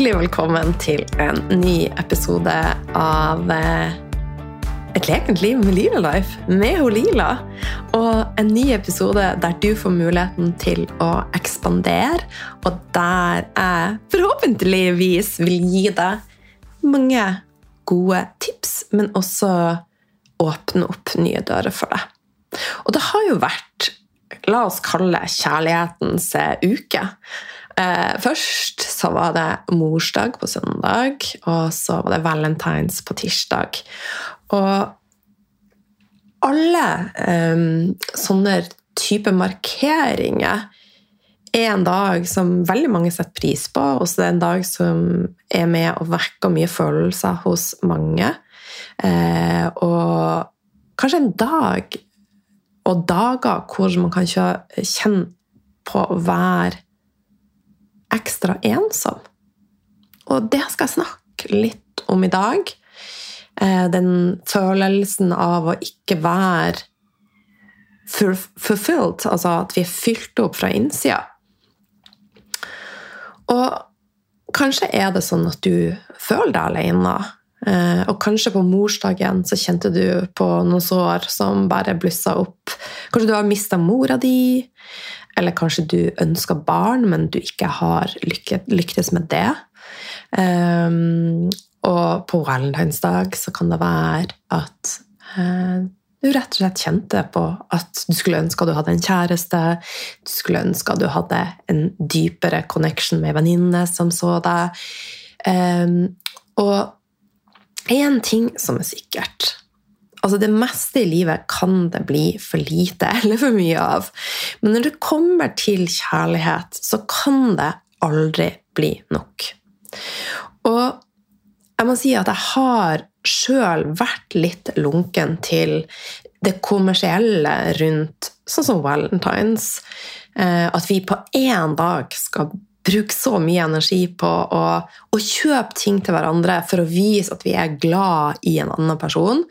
Hjertelig velkommen til en ny episode av eh, Et lekent liv med Lila Life med Lila. Og en ny episode der du får muligheten til å ekspandere, og der jeg forhåpentligvis vil gi deg mange gode tips, men også åpne opp nye dører for deg. Og det har jo vært, la oss kalle kjærlighetens uke. Eh, først så var det morsdag på søndag, og så var det valentines på tirsdag. Og alle eh, sånne type markeringer er en dag som veldig mange setter pris på, og så det er en dag som er med og vekker mye følelser hos mange. Eh, og kanskje en dag og dager hvor man kan kjenne på å være ekstra ensom. Og det skal jeg snakke litt om i dag. Eh, den følelsen av å ikke være fulfilled, altså at vi er fylt opp fra innsida. Og kanskje er det sånn at du føler deg alene. Eh, og kanskje på morsdagen så kjente du på noen sår som bare blussa opp. Kanskje du har mista mora di, eller kanskje du ønsker barn, men du ikke har lyktes med det. Um, og på valentinsdag så kan det være at uh, du rett og slett kjente på at du skulle ønske at du hadde en kjæreste, du skulle ønske at du hadde en dypere connection med venninnene som så deg. Um, og én ting som er sikkert Altså, det meste i livet kan det bli for lite eller for mye av. Men når det kommer til kjærlighet, så kan det aldri bli nok. Og jeg må si at jeg har sjøl vært litt lunken til det kommersielle rundt sånn som Valentines. Eh, at vi på én dag skal bruke så mye energi på å, å, kjøpe ting til hverandre for å vise at vi er glad i en annen person.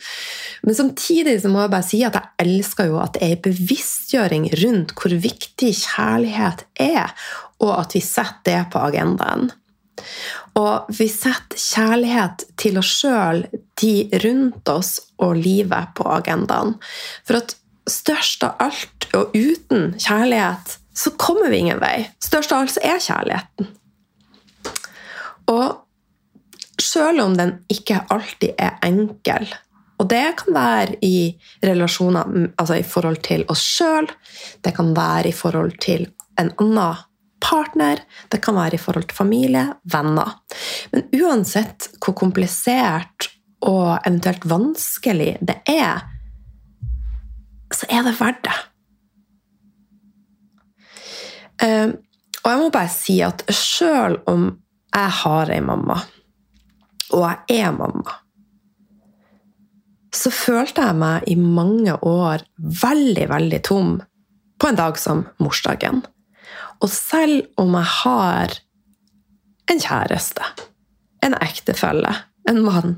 Men samtidig så må jeg bare si at jeg elsker jo at det er en bevisstgjøring rundt hvor viktig kjærlighet er, og at vi setter det på agendaen. Og vi setter kjærlighet til oss sjøl, de rundt oss og livet på agendaen. For at størst av alt, og uten kjærlighet, så kommer vi ingen vei. Størst av alt så er kjærligheten. Og selv om den ikke alltid er enkel, og det kan være i relasjoner altså i forhold til oss sjøl, det kan være i forhold til en annen partner, det kan være i forhold til familie, venner. Men uansett hvor komplisert og eventuelt vanskelig det er, så er det verdt det. Ehm, og jeg må bare si at sjøl om jeg har ei mamma, og jeg er mamma, så følte jeg meg i mange år veldig, veldig tom på en dag som morsdagen. Og selv om jeg har en kjæreste, en ektefelle, en mann,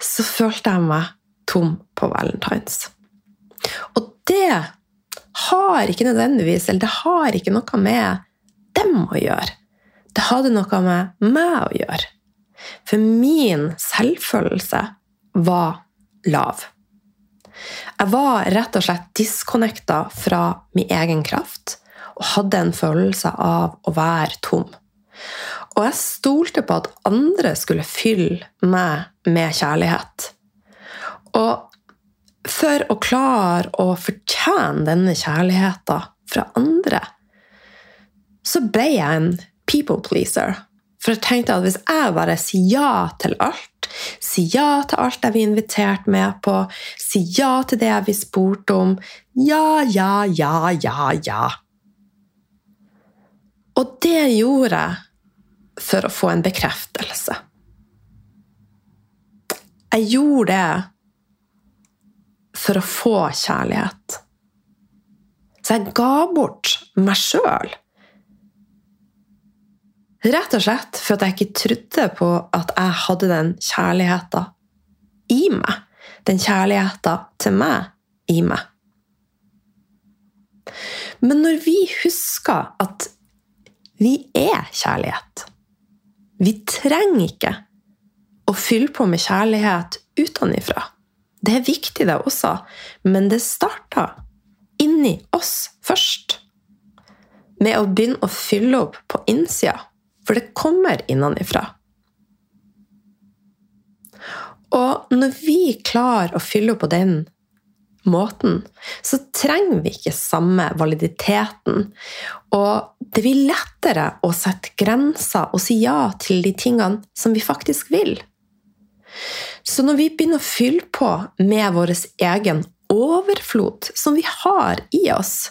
så følte jeg meg tom på valentines. Og det har ikke nødvendigvis Eller det har ikke noe med dem å gjøre. Det hadde noe med meg å gjøre. For min selvfølelse var lav. Jeg var rett og slett disconnecta fra min egen kraft og hadde en følelse av å være tom. Og jeg stolte på at andre skulle fylle meg med kjærlighet. Og for å klare å fortjene denne kjærligheten fra andre, så ble jeg en people pleaser. For jeg tenkte at hvis jeg bare sier ja til alt, sier ja til alt jeg blir invitert med på, sier ja til det jeg blir spurt om Ja, ja, ja, ja, ja. Og det gjorde jeg for å få en bekreftelse. Jeg gjorde det for å få kjærlighet. Så jeg ga bort meg sjøl. Rett og slett for at jeg ikke trodde på at jeg hadde den kjærligheten i meg. Den kjærligheten til meg i meg. Men når vi husker at vi er kjærlighet, Vi trenger ikke å fylle på med kjærlighet utenfra. Det er viktig, det også, men det starter inni oss først. Med å begynne å fylle opp på innsida, for det kommer innenfra. Og når vi klarer å fylle opp på den måten, så trenger vi ikke samme validiteten. Og det blir lettere å sette grenser og si ja til de tingene som vi faktisk vil. Så når vi begynner å fylle på med vår egen overflod, som vi har i oss,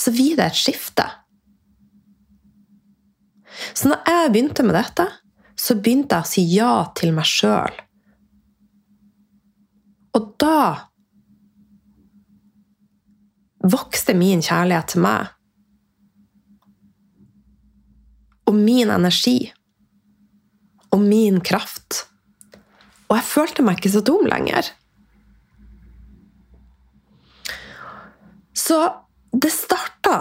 så blir det et skifte. Så når jeg begynte med dette, så begynte jeg å si ja til meg sjøl. Og da vokste min kjærlighet til meg. Og min energi. Og min kraft. Og jeg følte meg ikke så dum lenger. Så det starta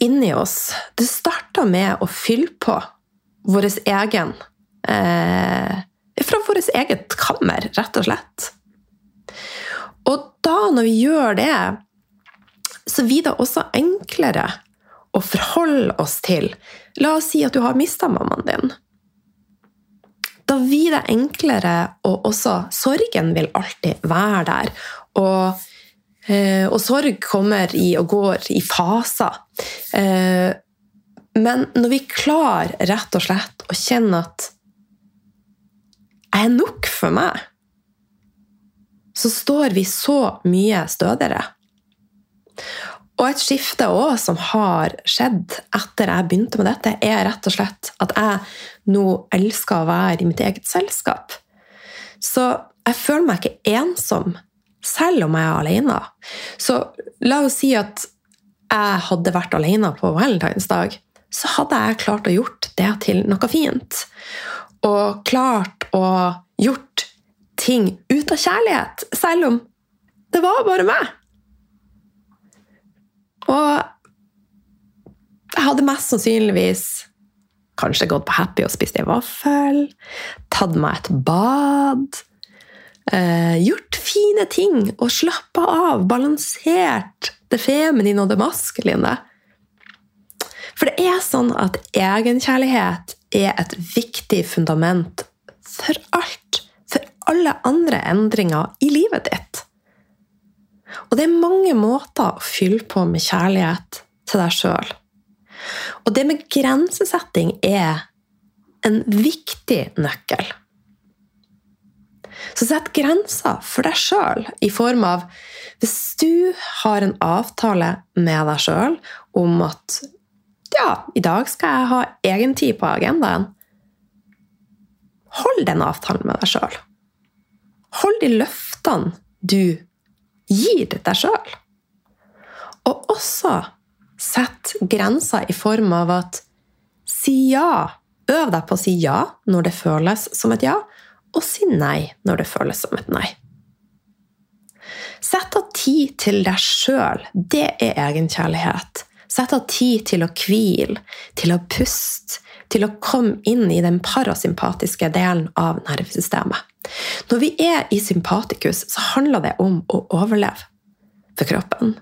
inni oss. Det starta med å fylle på vår egen eh, Fra vårt eget kammer, rett og slett. Og da, når vi gjør det, så blir det også enklere å forholde oss til La oss si at du har mista mammaen din. Da blir det enklere, og også sorgen vil alltid være der. Og, eh, og sorg kommer i og går i faser. Eh, men når vi klarer rett og slett å kjenne at jeg er nok for meg, så står vi så mye stødigere. Og et skifte også som har skjedd etter jeg begynte med dette, er rett og slett at jeg nå elsker å være i mitt eget selskap. Så jeg føler meg ikke ensom, selv om jeg er alene. Så la oss si at jeg hadde vært alene på valentinsdag. Så hadde jeg klart å gjort det til noe fint. Og klart å gjort ting ut av kjærlighet, selv om det var bare meg. Og jeg hadde mest sannsynligvis kanskje gått på Happy og spist en vaffel, tatt meg et bad, eh, gjort fine ting og slappa av, balansert det feminine og det maskuline. For det er sånn at egenkjærlighet er et viktig fundament for alt. For alle andre endringer i livet ditt. Og det er mange måter å fylle på med kjærlighet til deg sjøl. Og det med grensesetting er en viktig nøkkel. Så sett grenser for deg sjøl i form av Hvis du har en avtale med deg sjøl om at ja, i dag skal jeg ha egen tid på agendaen, hold den avtalen med deg sjøl. Hold de løftene du gir deg sjøl. Og også sett grenser i form av at si ja. Øv deg på å si ja når det føles som et ja, og si nei når det føles som et nei. Sett av tid til deg sjøl. Det er egenkjærlighet. Sett av tid til å hvile, til å puste, til å komme inn i den parasympatiske delen av nervesystemet. Når vi er i sympatikus, så handler det om å overleve for kroppen.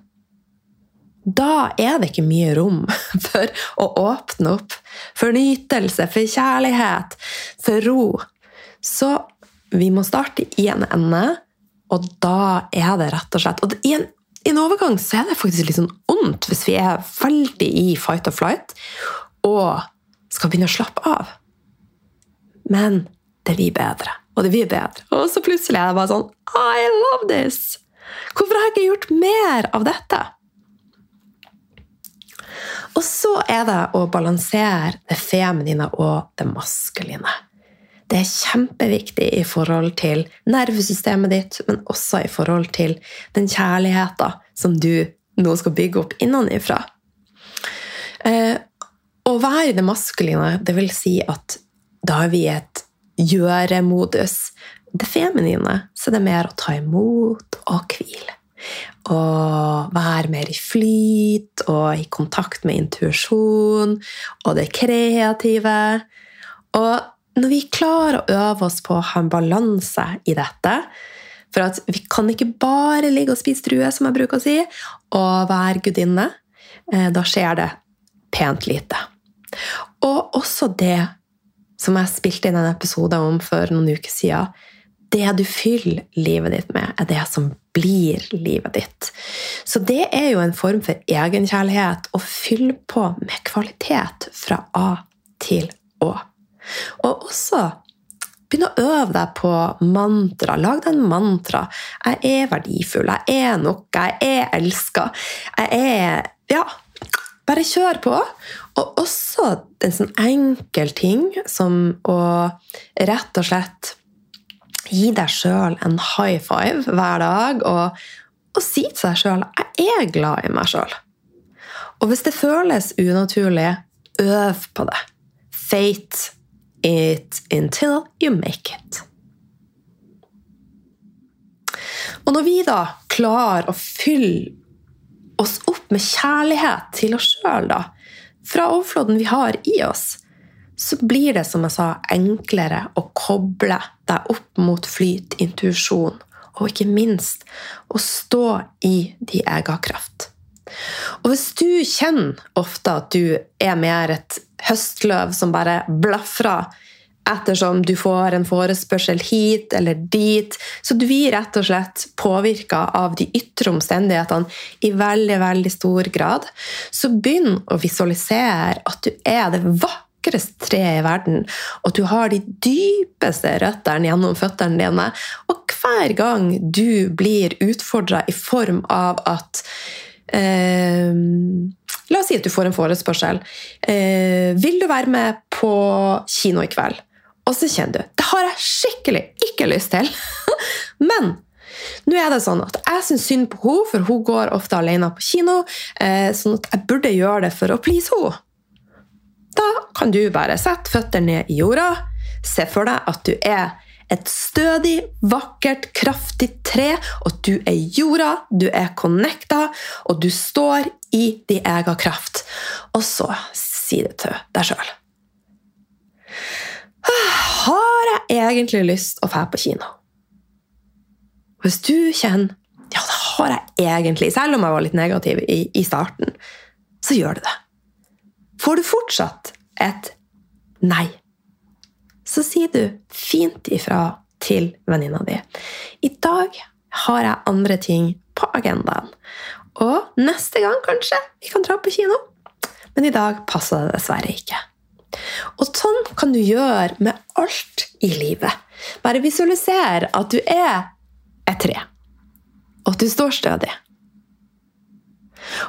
Da er det ikke mye rom for å åpne opp for nytelse, for kjærlighet, for ro. Så vi må starte i en ende, og da er det rett og slett Og i en, i en overgang så er det faktisk litt sånn ondt hvis vi er veldig i fight or flight og skal begynne å slappe av. Men det blir bedre og det blir bedre. Og så plutselig er det bare sånn I love this! Hvorfor har jeg ikke gjort mer av dette? Og så er det å balansere det feminine og det maskuline. Det er kjempeviktig i forhold til nervesystemet ditt, men også i forhold til den kjærligheten som du nå skal bygge opp innenfra. Å være det maskuline, det vil si at da er vi et gjøre-modus. Det feminine så det er mer å ta imot og hvile. Og være mer i flyt og i kontakt med intuisjon og det kreative. Og når vi klarer å øve oss på å ha en balanse i dette For at vi kan ikke bare ligge og spise druer, som jeg bruker å si, og være gudinne. Eh, da skjer det pent lite. Og også det som jeg spilte inn en episode om for noen uker siden. Det du fyller livet ditt med, er det som blir livet ditt. Så det er jo en form for egenkjærlighet å fylle på med kvalitet fra A til Å. Og også begynn å øve deg på mantra. Lag deg en mantra. Jeg er verdifull. Jeg er nok. Jeg er elska. Jeg er Ja, bare kjør på. Og også en sånn enkel ting som å rett og slett gi deg sjøl en high five hver dag og, og si til deg sjøl 'jeg er glad i meg sjøl'. Og hvis det føles unaturlig, øv på det. Fate it until you make it. Og når vi da klarer å fylle oss opp med kjærlighet til oss sjøl, da, fra overfloden vi har i oss, så blir det, som jeg sa, enklere å koble deg opp mot flyt, intuisjon, og ikke minst å stå i din egen kraft. Og hvis du kjenner ofte at du er mer et høstløv som bare blafrer ettersom du får en forespørsel hit eller dit. Så du blir rett og slett påvirka av de ytre omstendighetene i veldig, veldig stor grad. Så begynn å visualisere at du er det vakreste treet i verden, og at du har de dypeste røttene gjennom føttene dine. Og hver gang du blir utfordra i form av at eh, La oss si at du får en forespørsel. Eh, vil du være med på kino i kveld? Og så kjenner du det har jeg skikkelig ikke lyst til. Men nå er det sånn at jeg syns synd på henne, for hun går ofte alene på kino. Eh, sånn at jeg burde gjøre det for å please henne. Da kan du bare sette føttene ned i jorda. Se for deg at du er et stødig, vakkert, kraftig tre, og du er jorda, du er connecta, og du står i din egen kraft. Og så si det til deg sjøl. Har jeg egentlig lyst å dra på kino? Hvis du kjenner ja, det har jeg egentlig, selv om jeg var litt negativ i, i starten, så gjør du det. Får du fortsatt et nei, så sier du fint ifra til venninna di. I dag har jeg andre ting på agendaen. Og neste gang, kanskje, vi kan dra på kino. Men i dag passer det dessverre ikke. Og sånn kan du gjøre med alt i livet. Bare visualiser at du er et tre, og at du står stødig.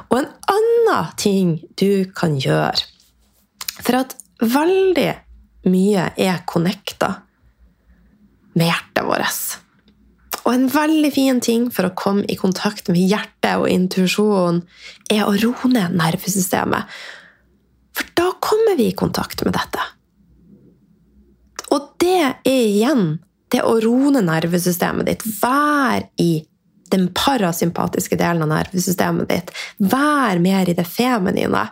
Og en annen ting du kan gjøre For at veldig mye er connecta med hjertet vårt. Og en veldig fin ting for å komme i kontakt med hjertet og intuisjonen er å roe ned nervesystemet. Kommer vi i kontakt med dette. Og det er igjen det å rone nervesystemet ditt. Vær i den parasympatiske delen av nervesystemet ditt. Vær mer i det feminine.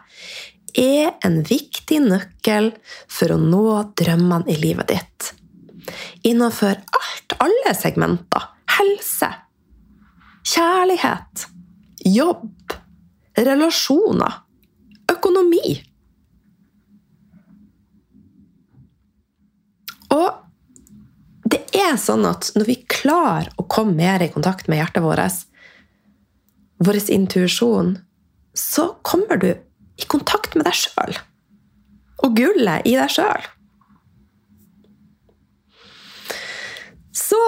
Er en viktig nøkkel for å nå drømmene i livet ditt. Innenfor alt, alle segmenter. Helse, kjærlighet, jobb, relasjoner, økonomi. Og det er sånn at når vi klarer å komme mer i kontakt med hjertet vårt, vår intuisjon, så kommer du i kontakt med deg sjøl. Og gullet i deg sjøl. Så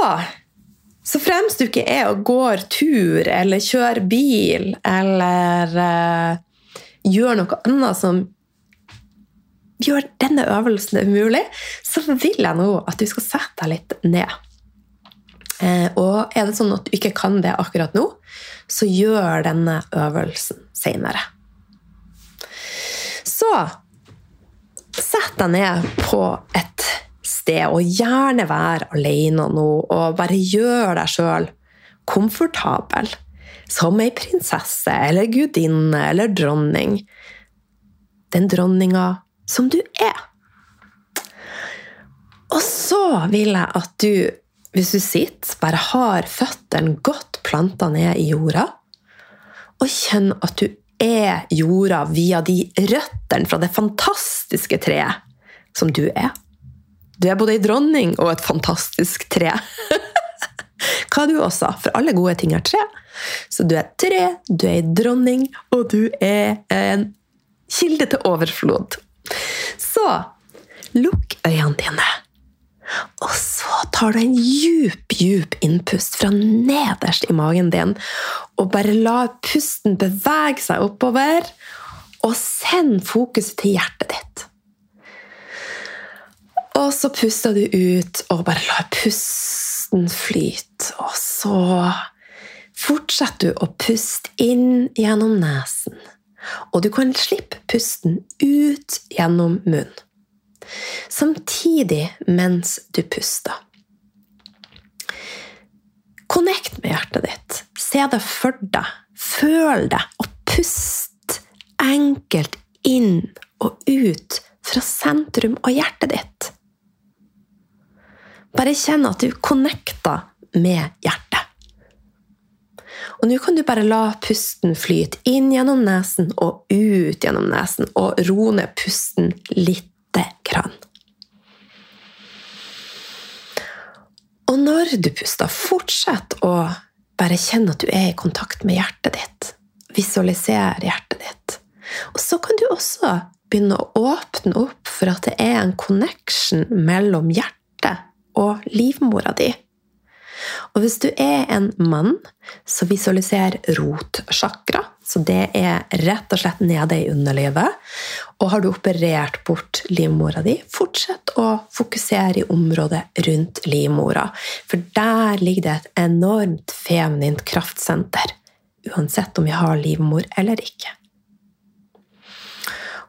så fremst du ikke er og går tur eller kjører bil eller uh, gjør noe annet som gjør denne øvelsen umulig, så vil jeg nå at du skal sette deg litt ned. Eh, og er det sånn at du ikke kan det akkurat nå, så gjør denne øvelsen seinere. Så sett deg ned på et sted, og gjerne vær alene nå, og bare gjør deg sjøl komfortabel. Som ei prinsesse eller gudinne eller dronning. Den dronninga som du er. Og så vil jeg at du, hvis du sitter, bare har føttene godt planta ned i jorda, og kjenn at du er jorda via de røttene fra det fantastiske treet som du er. Du er både ei dronning og et fantastisk tre. Hva er du også? For alle gode ting er tre. Så du er tre, du er ei dronning, og du er en kilde til overflod. Så lukk øynene dine. Og så tar du en djup, djup innpust fra nederst i magen din, og bare la pusten bevege seg oppover, og send fokuset til hjertet ditt. Og så puster du ut og bare lar pusten flyte. Og så fortsetter du å puste inn gjennom nesen. Og du kan slippe pusten ut gjennom munnen. Samtidig mens du puster. Connect med hjertet ditt. Se det for deg. Føl det, og pust enkelt inn og ut fra sentrum av hjertet ditt. Bare kjenn at du connecter med hjertet. Og nå kan du bare la pusten flyte inn gjennom nesen og ut gjennom nesen, og ro ned pusten lite grann. Og når du puster, fortsett å bare kjenne at du er i kontakt med hjertet ditt. Visualiser hjertet ditt. Og så kan du også begynne å åpne opp for at det er en connection mellom hjertet og livmora di. Og hvis du er en mann, så visualiser rotsjakra. Så det er rett og slett nede i underlivet. Og har du operert bort livmora di, fortsett å fokusere i området rundt livmora. For der ligger det et enormt feminint kraftsenter. Uansett om vi har livmor eller ikke.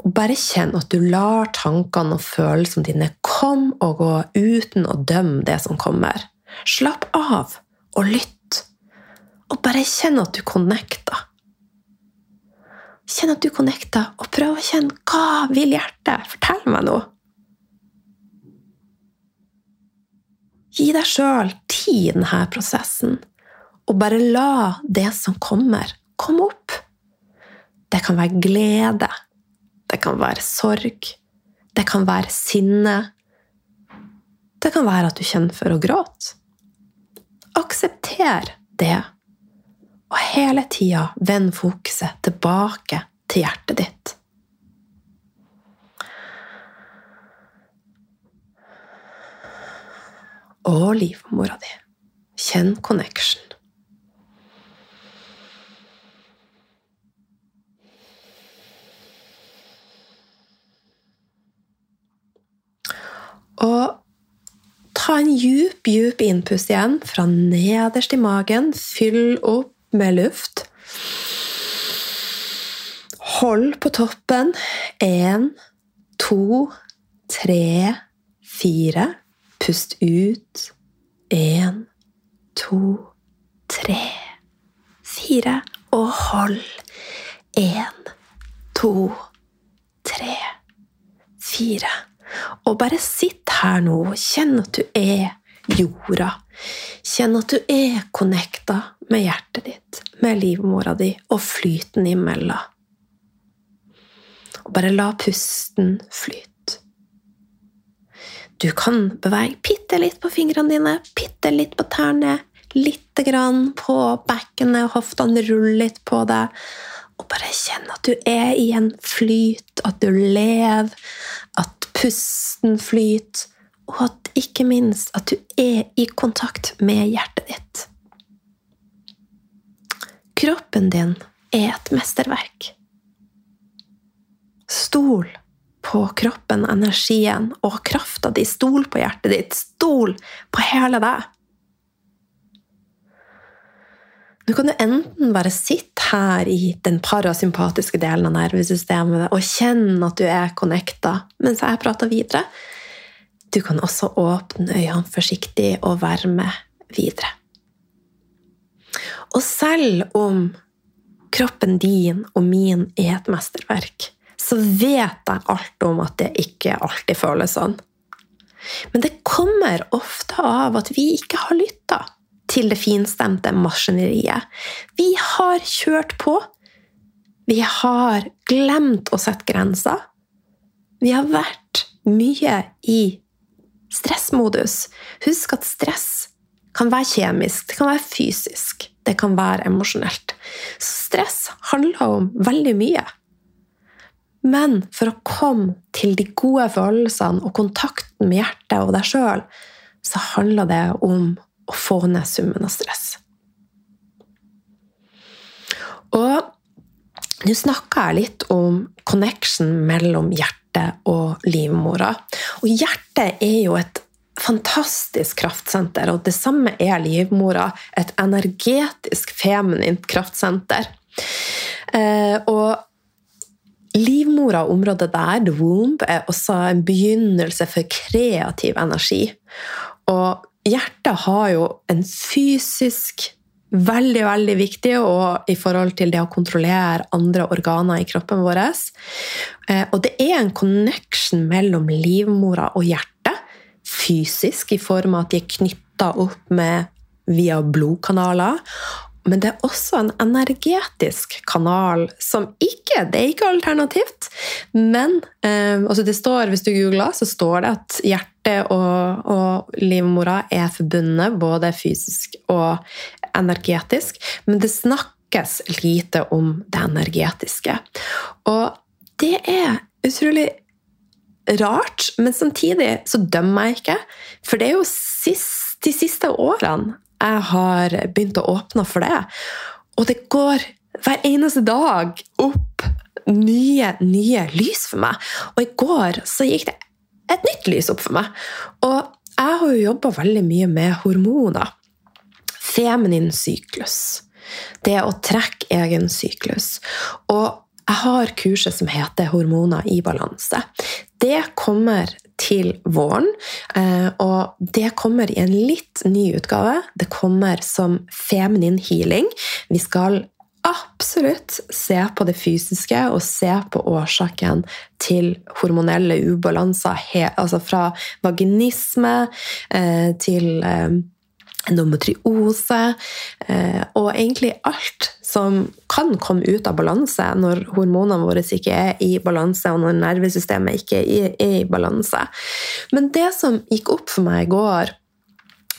Og bare kjenn at du lar tankene og følelsene dine komme og gå uten å dømme det som kommer. Slapp av og lytt. Og bare kjenn at du connecter. Kjenn at du connecter, og prøv å kjenne hva vil hjertet? Fortell meg noe. Gi deg sjøl tid i denne prosessen, og bare la det som kommer, komme opp. Det kan være glede, det kan være sorg. Det kan være sinne. Det kan være at du kjenner for å gråte. Aksepter det, og hele tida vend fokuset tilbake til hjertet ditt. Og livmora di. Kjenn connection. Og ta en djup, djup innpust igjen fra nederst i magen. Fyll opp med luft. Hold på toppen. Én, to, tre, fire. Pust ut. Én, to, tre, fire. Og hold. Én, to, tre, fire. Og bare sitt her nå kjenn at du er jorda. Kjenn at du er connecta med hjertet ditt, med livmora di og flyten imellom. Og bare la pusten flyte. Du kan bevege bitte litt på fingrene dine, bitte litt på tærne, lite grann på bekkenet hoftene, ruller litt på deg. Og bare kjenn at du er i en flyt, at du lever, at pusten flyter, og at ikke minst at du er i kontakt med hjertet ditt. Kroppen din er et mesterverk. Stol på kroppen, energien og krafta di. Stol på hjertet ditt. Stol på hele deg. Nå kan du enten bare sitte her i den parasympatiske delen av nervesystemet og kjenne at du er connecta mens jeg prater videre. Du kan også åpne øynene forsiktig og være med videre. Og selv om kroppen din og min er et mesterverk, så vet jeg alt om at det ikke alltid føles sånn. Men det kommer ofte av at vi ikke har lytta til det finstemte maskineriet. Vi har kjørt på. Vi har glemt å sette grenser. Vi har vært mye i stressmodus. Husk at stress kan være kjemisk, det kan være fysisk, det kan være emosjonelt. Stress handler om veldig mye. Men for å komme til de gode følelsene og kontakten med hjertet og deg sjøl, så handler det om å få ned summen av stress. Og nå snakka jeg litt om connection mellom hjertet og livmora. Og hjertet er jo et fantastisk kraftsenter, og det samme er livmora. Et energetisk feminint kraftsenter. Eh, og livmora, området der, the womb, er også en begynnelse for kreativ energi. Og hjertet har jo en fysisk Veldig veldig viktig og i forhold til det å kontrollere andre organer i kroppen vår. Eh, og det er en connection mellom livmora og hjertet fysisk, i form av at de er knytta opp med via blodkanaler. Men det er også en energetisk kanal som ikke Det er ikke alternativt, men eh, altså det står, hvis du googler, så står det at hjertet og, og livmora er forbundet, både fysisk og energetisk. Men det snakkes lite om det energetiske. Og det er utrolig rart, men samtidig så dømmer jeg ikke. For det er jo sist, de siste årene jeg har begynt å åpne for det. Og det går hver eneste dag opp nye, nye lys for meg. Og i går så gikk det et nytt lys opp for meg. Og jeg har jo jobba veldig mye med hormoner. Feminin syklus. Det å trekke egen syklus. Og jeg har kurset som heter 'Hormoner i balanse'. Det kommer til våren, eh, og det kommer i en litt ny utgave. Det kommer som feminin healing. Vi skal absolutt se på det fysiske og se på årsaken til hormonelle ubalanser. Altså fra vaginisme eh, til eh, endometriose og egentlig alt som kan komme ut av balanse når hormonene våre ikke er i balanse, og når nervesystemet ikke er i balanse. Men det som gikk opp for meg i går,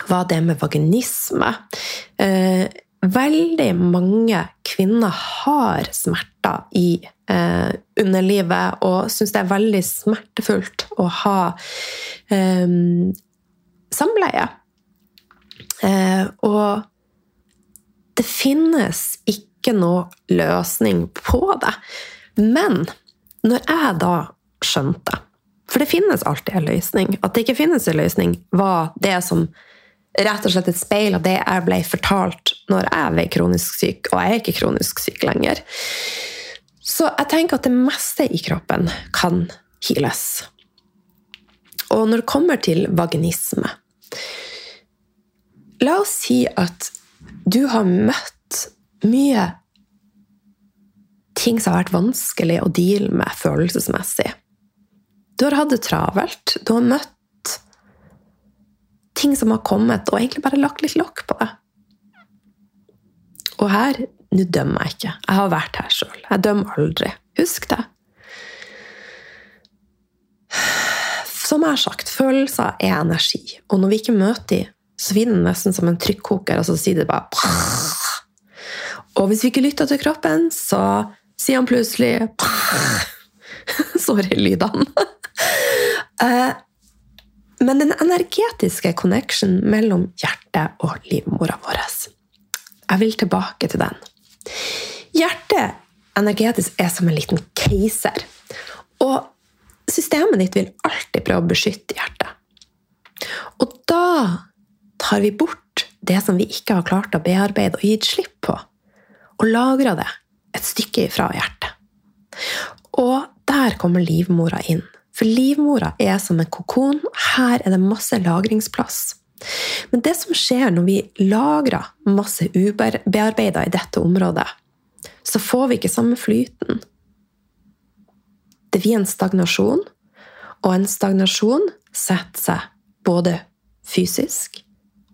var det med vaginisme. Eh, veldig mange kvinner har smerter i eh, underlivet og syns det er veldig smertefullt å ha eh, samleie. Eh, og det finnes ikke noe løsning på det. Men når jeg da skjønte For det finnes alltid en løsning. At det ikke finnes en løsning, var det som rett og slett et speil av det jeg ble fortalt når jeg ble kronisk syk, og jeg er ikke kronisk syk lenger. Så jeg tenker at det meste i kroppen kan heales. Og når det kommer til vaginisme La oss si at du har møtt mye ting som har vært vanskelig å deale med følelsesmessig. Du har hatt det travelt. Du har møtt ting som har kommet, og egentlig bare lagt litt lokk på det. Og her Nå dømmer jeg ikke. Jeg har vært her sjøl. Jeg dømmer aldri. Husk det. Som jeg har sagt, følelser er energi. Og når vi ikke møter dem, den nesten som en trykkoker, og så sier det bare Og hvis vi ikke lytter til kroppen, så sier han plutselig Sorry, lydene. Eh, men den energetiske connection mellom hjertet og livmora vår Jeg vil tilbake til den. Hjertet energetisk er som en liten keiser. Og systemet ditt vil alltid prøve å beskytte hjertet. Og da tar vi bort det som vi ikke har klart å bearbeide og gitt slipp på, og lagrer det et stykke fra hjertet. Og der kommer livmora inn. For livmora er som en kokon. Her er det masse lagringsplass. Men det som skjer når vi lagrer masse ubearbeida i dette området, så får vi ikke samme flyten. Det blir en stagnasjon, og en stagnasjon setter seg både fysisk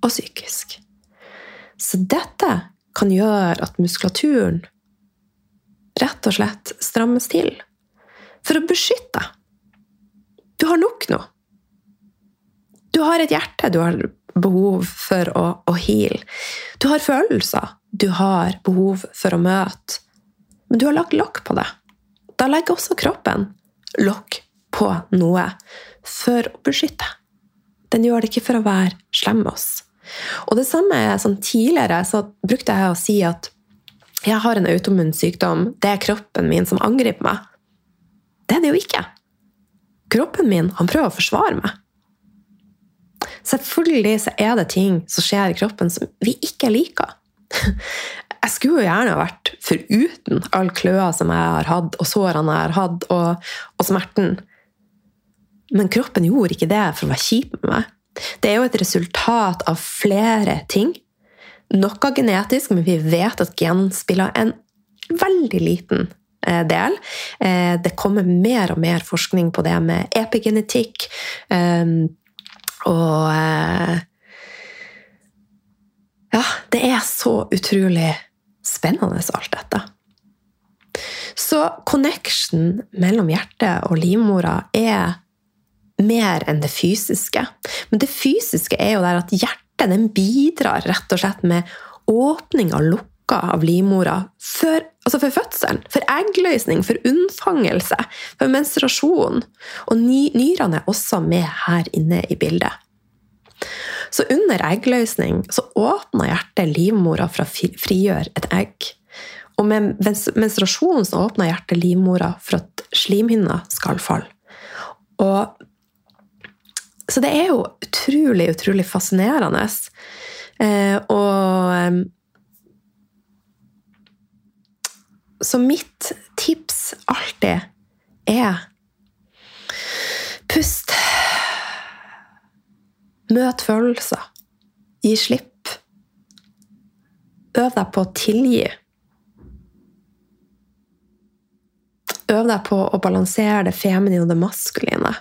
og psykisk. Så dette kan gjøre at muskulaturen rett og slett strammes til for å beskytte deg. Du har nok nå. Du har et hjerte du har behov for å, å heale. Du har følelser du har behov for å møte. Men du har lagt lokk på det. Da legger også kroppen lokk på noe for å beskytte. Den gjør det ikke for å være slem med oss. Og det samme sånn Tidligere så brukte jeg å si at jeg har en autoimmun sykdom. Det er kroppen min som angriper meg. Det er det jo ikke. Kroppen min han prøver å forsvare meg. Selvfølgelig så er det ting som skjer i kroppen som vi ikke liker. Jeg skulle jo gjerne vært foruten all kløa som jeg har hatt, og sårene jeg har hatt, og, og smerten. Men kroppen gjorde ikke det for å være kjip med meg. Det er jo et resultat av flere ting. Noe genetisk, men vi vet at gen spiller en veldig liten eh, del. Eh, det kommer mer og mer forskning på det med epigenetikk. Eh, og Ja, det er så utrolig spennende, alt dette. Så connection mellom hjertet og livmora er mer enn det fysiske. Men det fysiske er jo der at hjertet den bidrar rett og slett med åpning av lukka av livmora for, altså for fødselen, for eggløsning, for unnfangelse, for menstruasjon. Og nyrene er også med her inne i bildet. Så under eggløsning så åpner hjertet livmora for å frigjøre et egg. Og med menstruasjon så åpner hjertet livmora for at slimhinna skal falle. Og så det er jo utrolig, utrolig fascinerende. Eh, og Så mitt tips alltid er Pust. Møt følelser. Gi slipp. Øv deg på å tilgi. Øv deg på å balansere det feminine og det maskuline.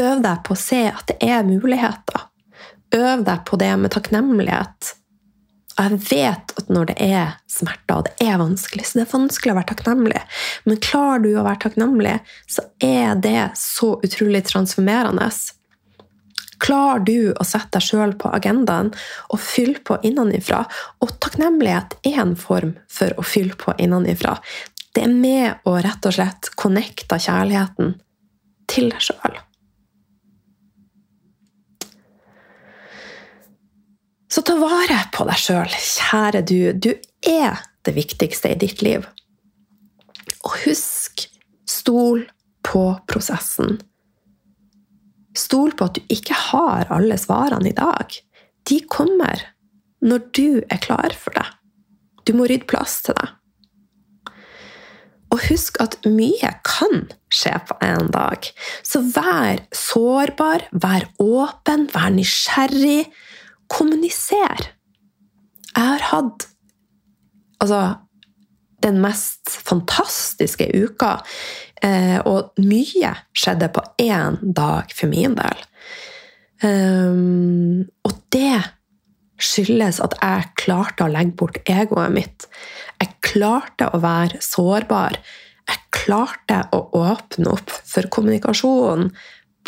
Øv deg på å se at det er muligheter. Øv deg på det med takknemlighet. Og jeg vet at når det er smerter, og det er vanskelig, så det er vanskelig å være takknemlig, men klarer du å være takknemlig, så er det så utrolig transformerende. Klarer du å sette deg sjøl på agendaen og fylle på innenfra? Og takknemlighet er en form for å fylle på innenfra. Det er med å rett og slett connecte kjærligheten til deg sjøl. Så ta vare på deg sjøl, kjære du. Du er det viktigste i ditt liv. Og husk, stol på prosessen. Stol på at du ikke har alle svarene i dag. De kommer når du er klar for det. Du må rydde plass til det. Og husk at mye kan skje på en dag. Så vær sårbar, vær åpen, vær nysgjerrig. Kommuniser. Jeg har hatt altså, den mest fantastiske uka, eh, og mye skjedde på én dag for min del. Um, og det skyldes at jeg klarte å legge bort egoet mitt. Jeg klarte å være sårbar. Jeg klarte å åpne opp for kommunikasjon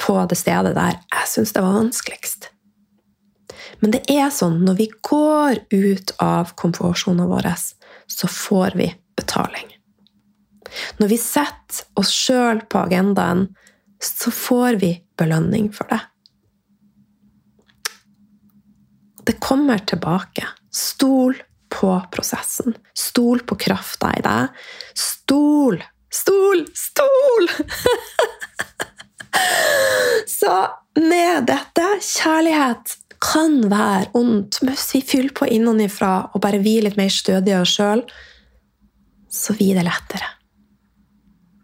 på det stedet der jeg syntes det var vanskeligst. Men det er sånn når vi går ut av komfortsonen vår, så får vi betaling. Når vi setter oss sjøl på agendaen, så får vi belønning for det. Det kommer tilbake. Stol på prosessen. Stol på krafta i deg. Stol, stol, stol! så med dette kjærlighet kan være ondt, men hvis vi fyller på innenfra og bare vi litt mer stødige oss sjøl, så blir det lettere.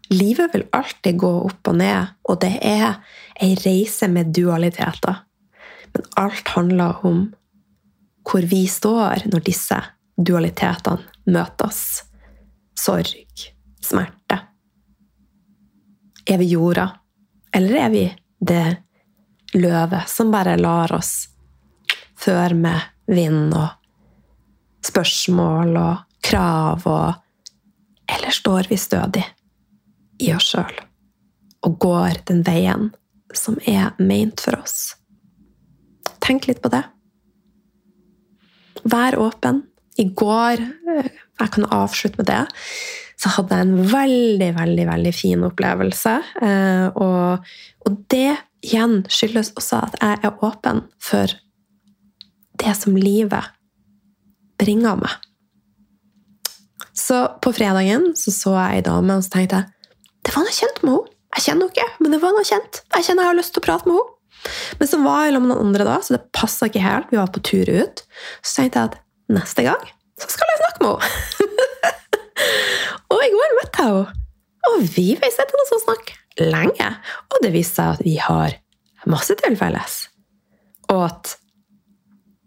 Livet vil alltid gå opp og ned, og det er ei reise med dualiteter. Men alt handler om hvor vi står når disse dualitetene møtes. Sorg, smerte. Er vi jorda, eller er vi det løve som bare lar oss føre med vind og spørsmål og krav og Eller står vi stødig i oss sjøl og går den veien som er meint for oss? Tenk litt på det. Vær åpen. I går, eh, jeg kan avslutte med det, så hadde jeg en veldig, veldig veldig fin opplevelse. Eh, og, og det igjen skyldes også at jeg er åpen for det som livet bringer meg. Så på fredagen så, så jeg ei dame, og så tenkte jeg det var noe kjent med henne. Jeg kjenner henne ikke, men det var noe kjent. Jeg kjenner jeg har lyst til å prate med henne. Men så var jeg sammen med noen andre da, så det passa ikke helt. Vi var på tur ut. Så tenkte jeg at neste gang så skal jeg snakke med henne. og i går møtte jeg henne. Og vi har sett henne sånn snakke lenge. Og det viste seg at vi har masse til felles. Og at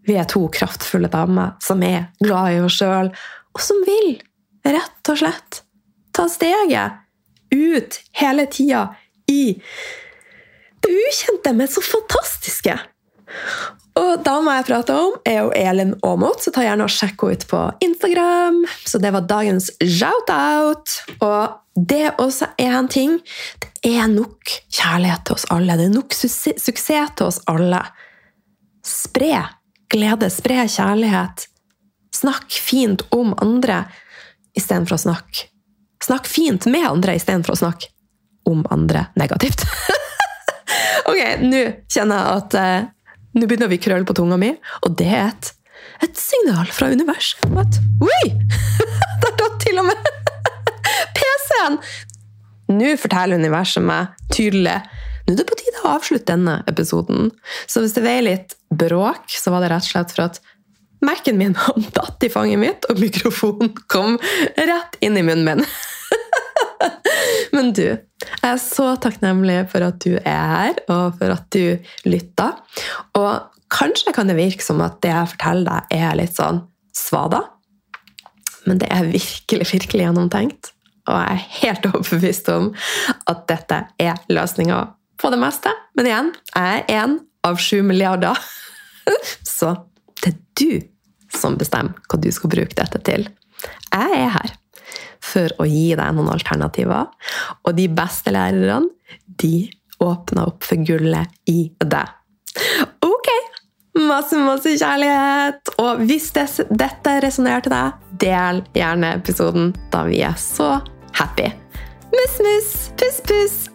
vi er to kraftfulle damer som er glad i oss sjøl, og som vil, rett og slett, ta steget ut hele tida i det ukjente, men så fantastiske. Og dama jeg prater om, er jo Elin Aamodt, så ta gjerne og sjekk henne ut på Instagram. Så det var dagens shout-out. Og det også er en ting. Det er nok kjærlighet til oss alle. Det er nok suksess til oss alle. Spre glede, spre kjærlighet. Snakk fint om andre istedenfor å snakke Snakk fint med andre istedenfor å snakke om andre negativt. ok, nå kjenner jeg at eh, nå begynner vi å krølle på tunga mi, og det er et, et signal fra universet. at, Oi! Der datt til og med PC-en! Nå forteller universet meg tydelig nå er det på tide å avslutte denne episoden. Så hvis det veier litt bråk, så var det rett og slett for at Mac-en min datt i fanget mitt, og mikrofonen kom rett inn i munnen min. Men du, jeg er så takknemlig for at du er her, og for at du lytter. Og kanskje kan det virke som at det jeg forteller deg, er litt sånn svada. Men det er virkelig, virkelig gjennomtenkt. Og jeg er helt overbevist om at dette er løsninga på det meste. Men igjen, jeg er én av sju milliarder. Så det er du som bestemmer hva du skal bruke dette til. Jeg er her for å gi deg noen alternativer, og de beste lærerne, de åpner opp for gullet i deg. Ok! Masse, masse kjærlighet! Og hvis dette resonnerte deg, del gjerne episoden, da vi er så happy. Muss, muss, puss, puss!